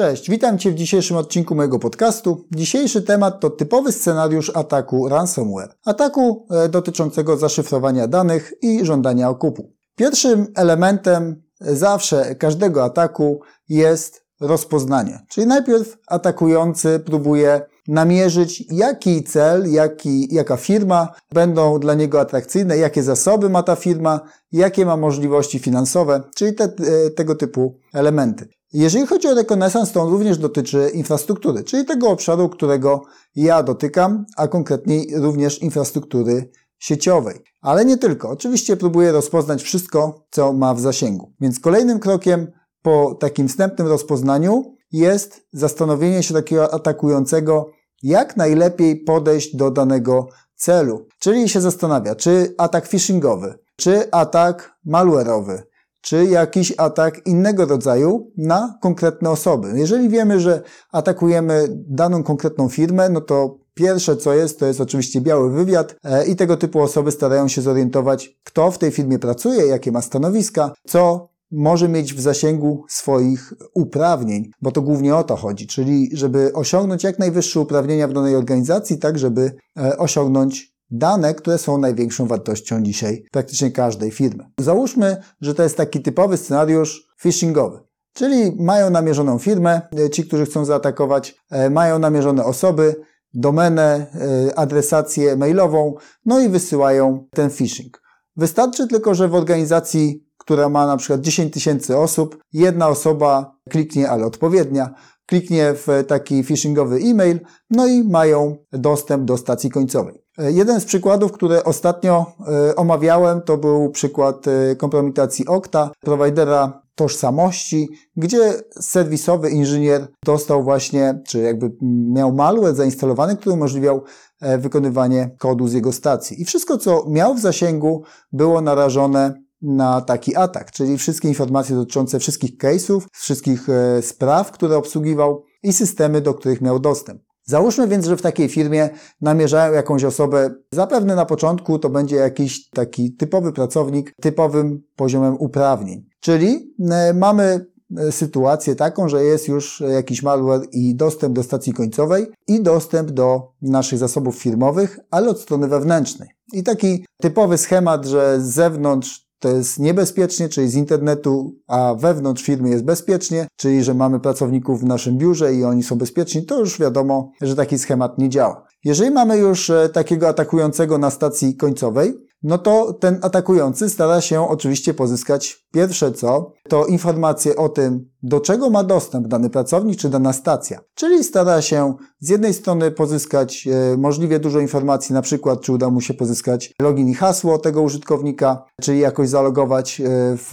Cześć, witam Cię w dzisiejszym odcinku mojego podcastu. Dzisiejszy temat to typowy scenariusz ataku ransomware. Ataku e, dotyczącego zaszyfrowania danych i żądania okupu. Pierwszym elementem zawsze każdego ataku jest rozpoznanie. Czyli najpierw atakujący próbuje namierzyć, jaki cel, jaki, jaka firma będą dla niego atrakcyjne, jakie zasoby ma ta firma, jakie ma możliwości finansowe, czyli te, e, tego typu elementy. Jeżeli chodzi o rekonesans, to on również dotyczy infrastruktury, czyli tego obszaru, którego ja dotykam, a konkretniej również infrastruktury sieciowej. Ale nie tylko. Oczywiście próbuję rozpoznać wszystko, co ma w zasięgu. Więc kolejnym krokiem po takim wstępnym rozpoznaniu jest zastanowienie się takiego atakującego, jak najlepiej podejść do danego celu. Czyli się zastanawia, czy atak phishingowy, czy atak malware'owy, czy jakiś atak innego rodzaju na konkretne osoby. Jeżeli wiemy, że atakujemy daną konkretną firmę, no to pierwsze co jest, to jest oczywiście biały wywiad e, i tego typu osoby starają się zorientować, kto w tej firmie pracuje, jakie ma stanowiska, co może mieć w zasięgu swoich uprawnień, bo to głównie o to chodzi, czyli żeby osiągnąć jak najwyższe uprawnienia w danej organizacji, tak żeby e, osiągnąć dane, które są największą wartością dzisiaj praktycznie każdej firmy. Załóżmy, że to jest taki typowy scenariusz phishingowy. Czyli mają namierzoną firmę, e, ci, którzy chcą zaatakować, e, mają namierzone osoby, domenę, adresację mailową, no i wysyłają ten phishing. Wystarczy tylko, że w organizacji która ma na przykład 10 tysięcy osób, jedna osoba kliknie, ale odpowiednia, kliknie w taki phishingowy e-mail, no i mają dostęp do stacji końcowej. Jeden z przykładów, które ostatnio e, omawiałem, to był przykład e, kompromitacji Okta, prowajdera tożsamości, gdzie serwisowy inżynier dostał właśnie, czy jakby miał malware zainstalowany, który umożliwiał e, wykonywanie kodu z jego stacji. I wszystko, co miał w zasięgu, było narażone na taki atak, czyli wszystkie informacje dotyczące wszystkich case'ów, wszystkich e, spraw, które obsługiwał i systemy, do których miał dostęp. Załóżmy więc, że w takiej firmie namierzają jakąś osobę, zapewne na początku to będzie jakiś taki typowy pracownik, typowym poziomem uprawnień. Czyli e, mamy e, sytuację taką, że jest już jakiś malware i dostęp do stacji końcowej i dostęp do naszych zasobów firmowych, ale od strony wewnętrznej. I taki typowy schemat, że z zewnątrz to jest niebezpiecznie, czyli z internetu, a wewnątrz firmy jest bezpiecznie, czyli że mamy pracowników w naszym biurze i oni są bezpieczni, to już wiadomo, że taki schemat nie działa. Jeżeli mamy już e, takiego atakującego na stacji końcowej, no to ten atakujący stara się oczywiście pozyskać pierwsze co, to informacje o tym, do czego ma dostęp dany pracownik czy dana stacja. Czyli stara się z jednej strony pozyskać e, możliwie dużo informacji, na przykład czy uda mu się pozyskać login i hasło tego użytkownika, czyli jakoś zalogować e, w,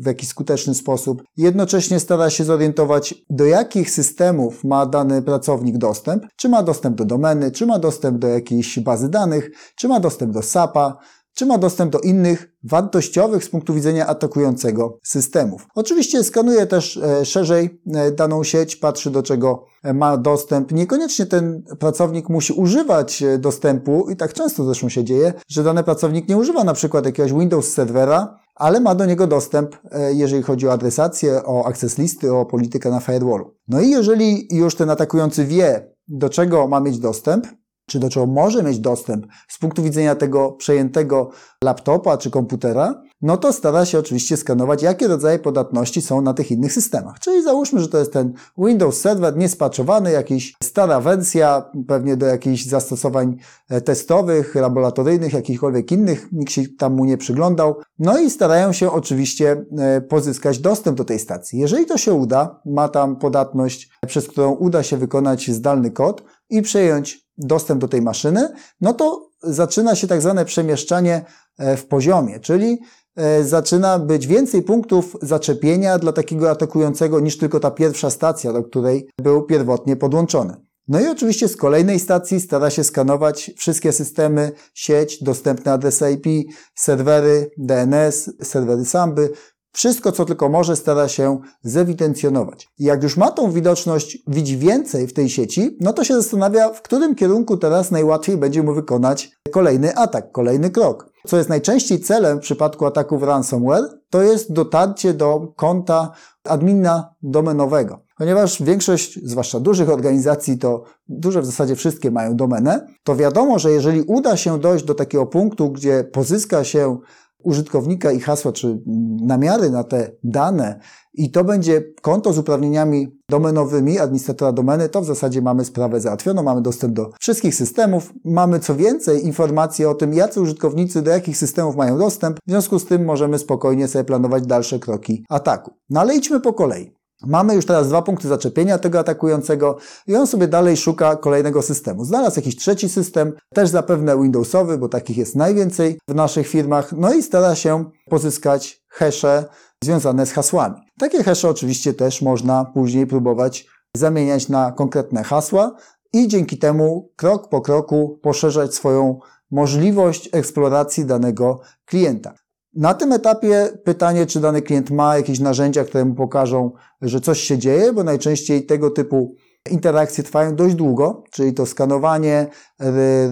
w jakiś skuteczny sposób. Jednocześnie stara się zorientować, do jakich systemów ma dany pracownik dostęp, czy ma dostęp do domeny, czy ma dostęp do jakiejś bazy danych, czy ma dostęp do SAP-a, czy ma dostęp do innych wartościowych z punktu widzenia atakującego systemów. Oczywiście skanuje też e, szerzej e, daną sieć, patrzy do czego e, ma dostęp. Niekoniecznie ten pracownik musi używać dostępu i tak często zresztą się dzieje, że dany pracownik nie używa na przykład jakiegoś Windows serwera, ale ma do niego dostęp, jeżeli chodzi o adresację, o access listy, o politykę na firewallu. No i jeżeli już ten atakujący wie, do czego ma mieć dostęp, czy do czego może mieć dostęp z punktu widzenia tego przejętego laptopa czy komputera, no to stara się oczywiście skanować, jakie rodzaje podatności są na tych innych systemach. Czyli załóżmy, że to jest ten Windows Server niespaczowany, jakiś stara wersja, pewnie do jakichś zastosowań e, testowych, laboratoryjnych, jakichkolwiek innych, nikt się tam mu nie przyglądał. No i starają się oczywiście e, pozyskać dostęp do tej stacji. Jeżeli to się uda, ma tam podatność, przez którą uda się wykonać zdalny kod i przejąć dostęp do tej maszyny, no to zaczyna się tak zwane przemieszczanie e, w poziomie, czyli e, zaczyna być więcej punktów zaczepienia dla takiego atakującego niż tylko ta pierwsza stacja, do której był pierwotnie podłączony. No i oczywiście z kolejnej stacji stara się skanować wszystkie systemy, sieć, dostępne adresy IP, serwery DNS, serwery Samby, wszystko, co tylko może, stara się zewidencjonować. I jak już ma tą widoczność, widzi więcej w tej sieci, no to się zastanawia, w którym kierunku teraz najłatwiej będzie mu wykonać kolejny atak, kolejny krok. Co jest najczęściej celem w przypadku ataków ransomware, to jest dotarcie do konta admina domenowego. Ponieważ większość, zwłaszcza dużych organizacji, to duże w zasadzie wszystkie mają domenę, to wiadomo, że jeżeli uda się dojść do takiego punktu, gdzie pozyska się użytkownika i hasła, czy namiary na te dane i to będzie konto z uprawnieniami domenowymi administratora domeny, to w zasadzie mamy sprawę załatwioną, mamy dostęp do wszystkich systemów, mamy co więcej informacje o tym, jacy użytkownicy do jakich systemów mają dostęp, w związku z tym możemy spokojnie sobie planować dalsze kroki ataku. No ale idźmy po kolei. Mamy już teraz dwa punkty zaczepienia tego atakującego i on sobie dalej szuka kolejnego systemu. Znalazł jakiś trzeci system, też zapewne Windowsowy, bo takich jest najwięcej w naszych firmach, no i stara się pozyskać hasze związane z hasłami. Takie hasze oczywiście też można później próbować zamieniać na konkretne hasła i dzięki temu krok po kroku poszerzać swoją możliwość eksploracji danego klienta. Na tym etapie pytanie, czy dany klient ma jakieś narzędzia, które mu pokażą, że coś się dzieje, bo najczęściej tego typu interakcje trwają dość długo, czyli to skanowanie,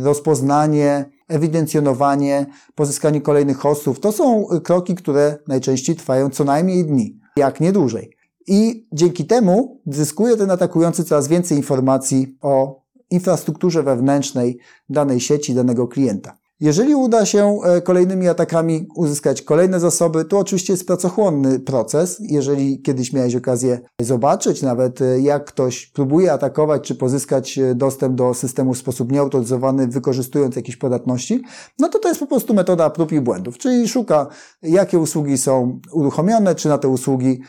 rozpoznanie, ewidencjonowanie, pozyskanie kolejnych hostów. To są kroki, które najczęściej trwają co najmniej dni, jak nie dłużej. I dzięki temu zyskuje ten atakujący coraz więcej informacji o infrastrukturze wewnętrznej danej sieci, danego klienta. Jeżeli uda się e, kolejnymi atakami uzyskać kolejne zasoby, to oczywiście jest pracochłonny proces. Jeżeli kiedyś miałeś okazję zobaczyć nawet, e, jak ktoś próbuje atakować czy pozyskać e, dostęp do systemu w sposób nieautoryzowany, wykorzystując jakieś podatności, no to to jest po prostu metoda prób i błędów, czyli szuka, jakie usługi są uruchomione, czy na te usługi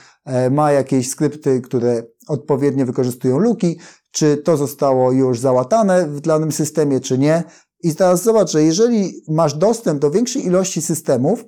ma jakieś skrypty, które odpowiednio wykorzystują luki, czy to zostało już załatane w danym systemie, czy nie. I teraz zobacz, że jeżeli masz dostęp do większej ilości systemów,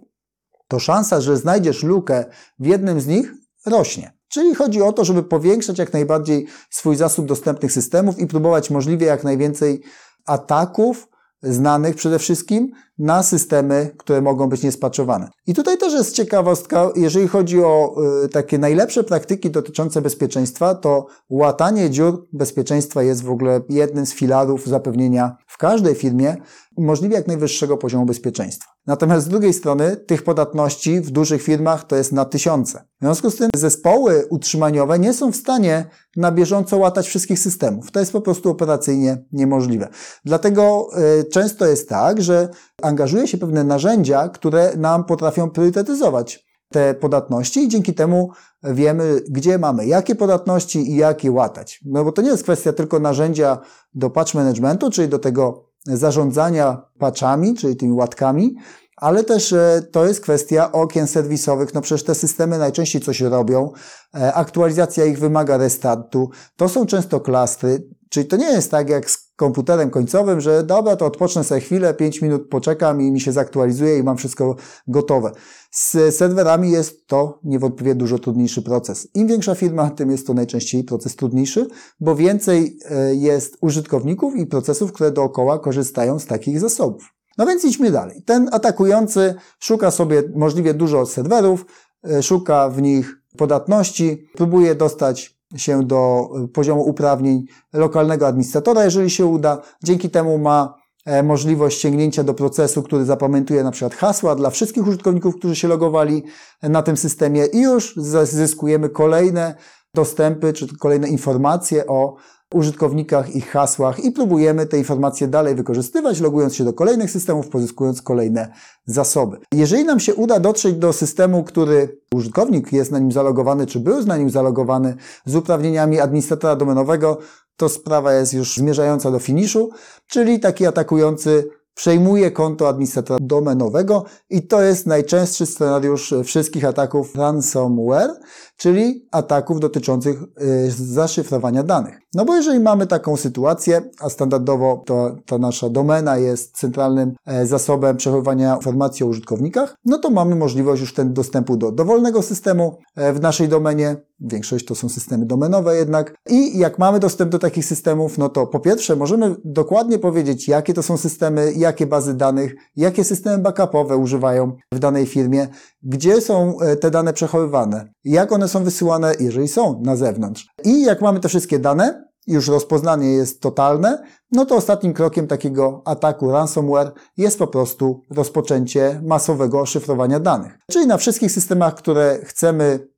to szansa, że znajdziesz lukę w jednym z nich rośnie. Czyli chodzi o to, żeby powiększać jak najbardziej swój zasób dostępnych systemów i próbować możliwie jak najwięcej ataków znanych przede wszystkim na systemy, które mogą być niespaczowane. I tutaj też jest ciekawostka, jeżeli chodzi o y, takie najlepsze praktyki dotyczące bezpieczeństwa, to łatanie dziur bezpieczeństwa jest w ogóle jednym z filarów zapewnienia w każdej firmie możliwie jak najwyższego poziomu bezpieczeństwa. Natomiast z drugiej strony tych podatności w dużych firmach to jest na tysiące. W związku z tym zespoły utrzymaniowe nie są w stanie na bieżąco łatać wszystkich systemów. To jest po prostu operacyjnie niemożliwe. Dlatego y, często jest tak, że angażuje się pewne narzędzia, które nam potrafią priorytetyzować te podatności i dzięki temu wiemy, gdzie mamy jakie podatności i jak je łatać. No bo to nie jest kwestia tylko narzędzia do patch managementu, czyli do tego zarządzania patchami, czyli tymi łatkami, ale też e, to jest kwestia okien serwisowych. No przecież te systemy najczęściej coś robią, e, aktualizacja ich wymaga restartu. To są często klastry, czyli to nie jest tak jak z komputerem końcowym, że dobra, to odpocznę sobie chwilę, 5 minut poczekam i mi się zaktualizuje i mam wszystko gotowe. Z serwerami jest to niewątpliwie dużo trudniejszy proces. Im większa firma, tym jest to najczęściej proces trudniejszy, bo więcej e, jest użytkowników i procesów, które dookoła korzystają z takich zasobów. No więc idźmy dalej. Ten atakujący szuka sobie możliwie dużo serwerów, e, szuka w nich podatności, próbuje dostać się do e, poziomu uprawnień lokalnego administratora, jeżeli się uda. Dzięki temu ma e, możliwość sięgnięcia do procesu, który zapamiętuje na przykład hasła dla wszystkich użytkowników, którzy się logowali na tym systemie i już zyskujemy kolejne dostępy czy kolejne informacje o użytkownikach, ich hasłach i próbujemy te informacje dalej wykorzystywać, logując się do kolejnych systemów, pozyskując kolejne zasoby. Jeżeli nam się uda dotrzeć do systemu, który użytkownik jest na nim zalogowany, czy był na nim zalogowany z uprawnieniami administratora domenowego, to sprawa jest już zmierzająca do finiszu, czyli taki atakujący przejmuje konto administratora domenowego i to jest najczęstszy scenariusz wszystkich ataków ransomware, czyli ataków dotyczących y, zaszyfrowania danych. No bo jeżeli mamy taką sytuację, a standardowo to ta nasza domena jest centralnym e, zasobem przechowywania informacji o użytkownikach, no to mamy możliwość już ten dostępu do dowolnego systemu e, w naszej domenie, Większość to są systemy domenowe jednak. I jak mamy dostęp do takich systemów, no to po pierwsze możemy dokładnie powiedzieć, jakie to są systemy, jakie bazy danych, jakie systemy backupowe używają w danej firmie, gdzie są e, te dane przechowywane, jak one są wysyłane, jeżeli są na zewnątrz. I jak mamy te wszystkie dane, już rozpoznanie jest totalne, no to ostatnim krokiem takiego ataku ransomware jest po prostu rozpoczęcie masowego szyfrowania danych. Czyli na wszystkich systemach, które chcemy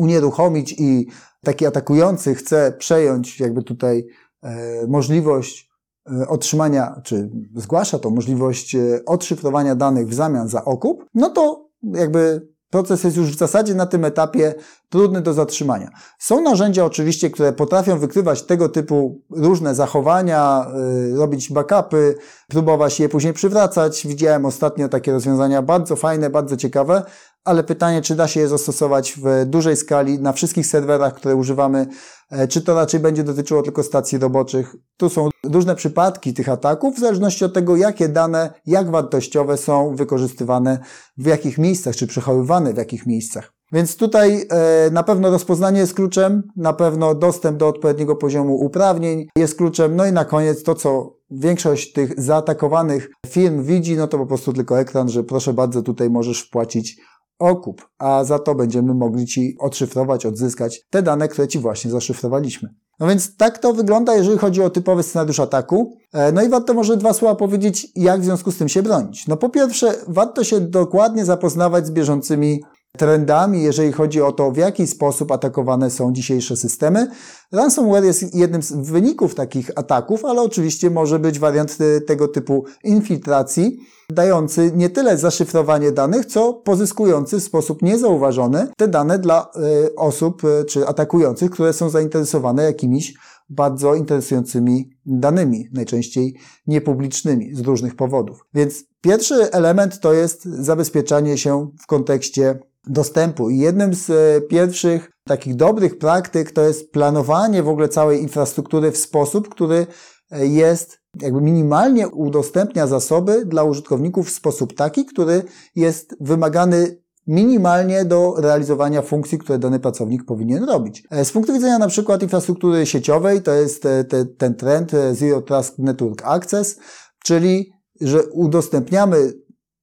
unieruchomić i taki atakujący chce przejąć jakby tutaj e, możliwość e, otrzymania, czy zgłasza to możliwość e, odszyfrowania danych w zamian za okup, no to jakby Proces jest już w zasadzie na tym etapie trudny do zatrzymania. Są narzędzia oczywiście, które potrafią wykrywać tego typu różne zachowania, robić backupy, próbować je później przywracać. Widziałem ostatnio takie rozwiązania bardzo fajne, bardzo ciekawe, ale pytanie, czy da się je zastosować w dużej skali na wszystkich serwerach, które używamy, e, czy to raczej będzie dotyczyło tylko stacji roboczych. Tu są różne przypadki tych ataków, w zależności od tego, jakie dane, jak wartościowe są wykorzystywane w jakich miejscach, czy przechowywane w jakich miejscach. Więc tutaj e, na pewno rozpoznanie jest kluczem, na pewno dostęp do odpowiedniego poziomu uprawnień jest kluczem, no i na koniec to, co większość tych zaatakowanych firm widzi, no to po prostu tylko ekran, że proszę bardzo, tutaj możesz wpłacić okup, a za to będziemy mogli Ci odszyfrować, odzyskać te dane, które Ci właśnie zaszyfrowaliśmy. No więc tak to wygląda, jeżeli chodzi o typowy scenariusz ataku. E, no i warto może dwa słowa powiedzieć, jak w związku z tym się bronić. No po pierwsze, warto się dokładnie zapoznawać z bieżącymi trendami, jeżeli chodzi o to, w jaki sposób atakowane są dzisiejsze systemy. Ransomware jest jednym z wyników takich ataków, ale oczywiście może być wariant tego typu infiltracji, dający nie tyle zaszyfrowanie danych, co pozyskujący w sposób niezauważony te dane dla y, osób y, czy atakujących, które są zainteresowane jakimiś bardzo interesującymi danymi, najczęściej niepublicznymi z różnych powodów. Więc pierwszy element to jest zabezpieczanie się w kontekście dostępu. I jednym z e, pierwszych takich dobrych praktyk to jest planowanie w ogóle całej infrastruktury w sposób, który e, jest jakby minimalnie udostępnia zasoby dla użytkowników w sposób taki, który jest wymagany minimalnie do realizowania funkcji, które dany pracownik powinien robić. E, z punktu widzenia na przykład infrastruktury sieciowej, to jest te, te, ten trend Zero Trust Network Access, czyli że udostępniamy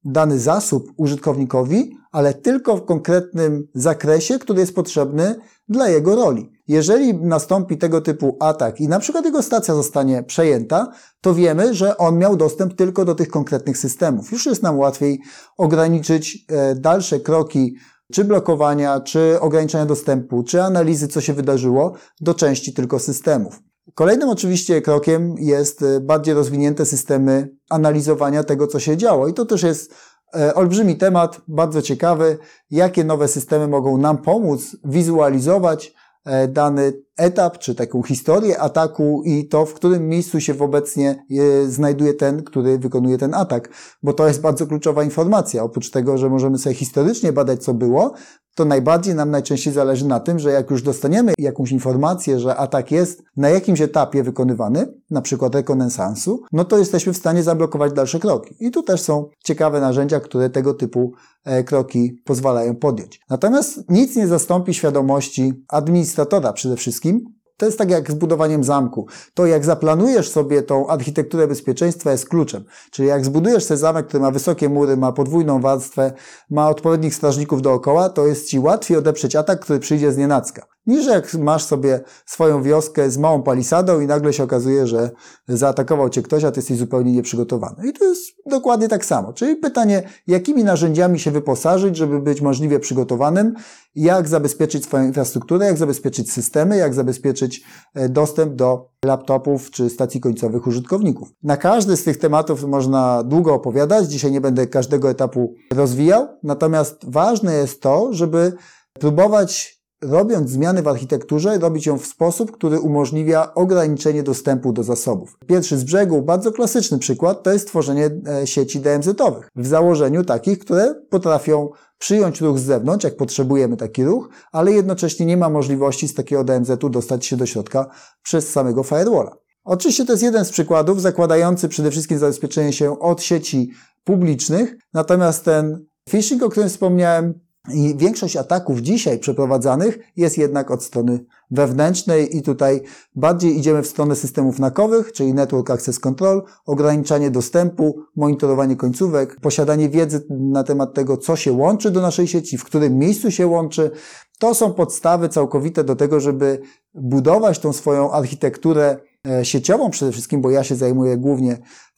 dany zasób użytkownikowi, ale tylko w konkretnym zakresie, który jest potrzebny dla jego roli. Jeżeli nastąpi tego typu atak i na przykład jego stacja zostanie przejęta, to wiemy, że on miał dostęp tylko do tych konkretnych systemów. Już jest nam łatwiej ograniczyć e, dalsze kroki czy blokowania, czy ograniczania dostępu, czy analizy, co się wydarzyło, do części tylko systemów. Kolejnym oczywiście krokiem jest e, bardziej rozwinięte systemy analizowania tego, co się działo. I to też jest e, olbrzymi temat, bardzo ciekawy, jakie nowe systemy mogą nam pomóc wizualizować e, dany etap, czy taką historię ataku i to, w którym miejscu się obecnie znajduje ten, który wykonuje ten atak, bo to jest bardzo kluczowa informacja. Oprócz tego, że możemy sobie historycznie badać, co było, to najbardziej nam najczęściej zależy na tym, że jak już dostaniemy jakąś informację, że atak jest na jakimś etapie wykonywany, na przykład rekonesansu, no to jesteśmy w stanie zablokować dalsze kroki. I tu też są ciekawe narzędzia, które tego typu e, kroki pozwalają podjąć. Natomiast nic nie zastąpi świadomości administratora przede wszystkim, to jest tak jak z budowaniem zamku. To jak zaplanujesz sobie tą architekturę bezpieczeństwa jest kluczem. Czyli jak zbudujesz sobie zamek, który ma wysokie mury, ma podwójną warstwę, ma odpowiednich strażników dookoła, to jest Ci łatwiej odeprzeć atak, który przyjdzie z nienacka niż jak masz sobie swoją wioskę z małą palisadą i nagle się okazuje, że zaatakował cię ktoś, a ty jesteś zupełnie nieprzygotowany. I to jest dokładnie tak samo. Czyli pytanie, jakimi narzędziami się wyposażyć, żeby być możliwie przygotowanym, jak zabezpieczyć swoją infrastrukturę, jak zabezpieczyć systemy, jak zabezpieczyć e, dostęp do laptopów czy stacji końcowych użytkowników. Na każdy z tych tematów można długo opowiadać. Dzisiaj nie będę każdego etapu rozwijał. Natomiast ważne jest to, żeby próbować robiąc zmiany w architekturze, robić ją w sposób, który umożliwia ograniczenie dostępu do zasobów. Pierwszy z brzegu, bardzo klasyczny przykład, to jest tworzenie e, sieci DMZ-owych. W założeniu takich, które potrafią przyjąć ruch z zewnątrz, jak potrzebujemy taki ruch, ale jednocześnie nie ma możliwości z takiego DMZ-u dostać się do środka przez samego firewalla. Oczywiście to jest jeden z przykładów zakładający przede wszystkim zabezpieczenie się od sieci publicznych, natomiast ten phishing, o którym wspomniałem, I większość ataków dzisiaj przeprowadzanych jest jednak od strony wewnętrznej i tutaj bardziej idziemy w stronę systemów nakowych, czyli Network Access Control, ograniczanie dostępu, monitorowanie końcówek, posiadanie wiedzy na temat tego, co się łączy do naszej sieci, w którym miejscu się łączy. To są podstawy całkowite do tego, żeby budować tą swoją architekturę e, sieciową przede wszystkim, bo ja się zajmuję głównie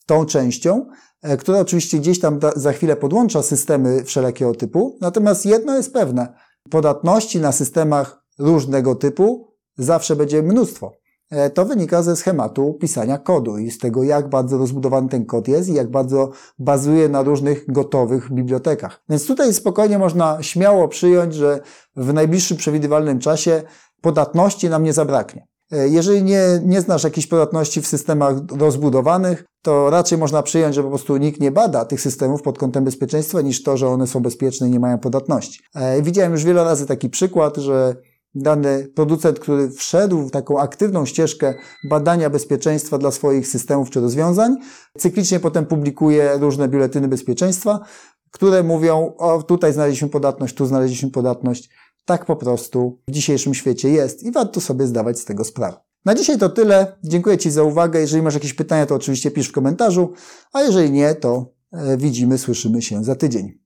tą częścią, e, która oczywiście gdzieś tam za chwilę podłącza systemy wszelkiego typu. Natomiast jedno jest pewne, podatności na systemach różnego typu zawsze będzie mnóstwo. E, to wynika ze schematu pisania kodu i z tego, jak bardzo rozbudowany ten kod jest i jak bardzo bazuje na różnych gotowych bibliotekach. Więc tutaj spokojnie można śmiało przyjąć, że w najbliższym przewidywalnym czasie podatności nam nie zabraknie. E, jeżeli nie, nie znasz jakichś podatności w systemach rozbudowanych, to raczej można przyjąć, że po prostu nikt nie bada tych systemów pod kątem bezpieczeństwa, niż to, że one są bezpieczne i nie mają podatności. E, widziałem już wiele razy taki przykład, że dany producent, który wszedł w taką aktywną ścieżkę badania bezpieczeństwa dla swoich systemów czy rozwiązań, cyklicznie potem publikuje różne biuletyny bezpieczeństwa, które mówią, o tutaj znaleźliśmy podatność, tu znaleźliśmy podatność. Tak po prostu w dzisiejszym świecie jest i warto sobie zdawać z tego sprawę. Na dzisiaj to tyle. Dziękuję Ci za uwagę. Jeżeli masz jakieś pytania, to oczywiście pisz w komentarzu, a jeżeli nie, to e, widzimy, słyszymy się za tydzień.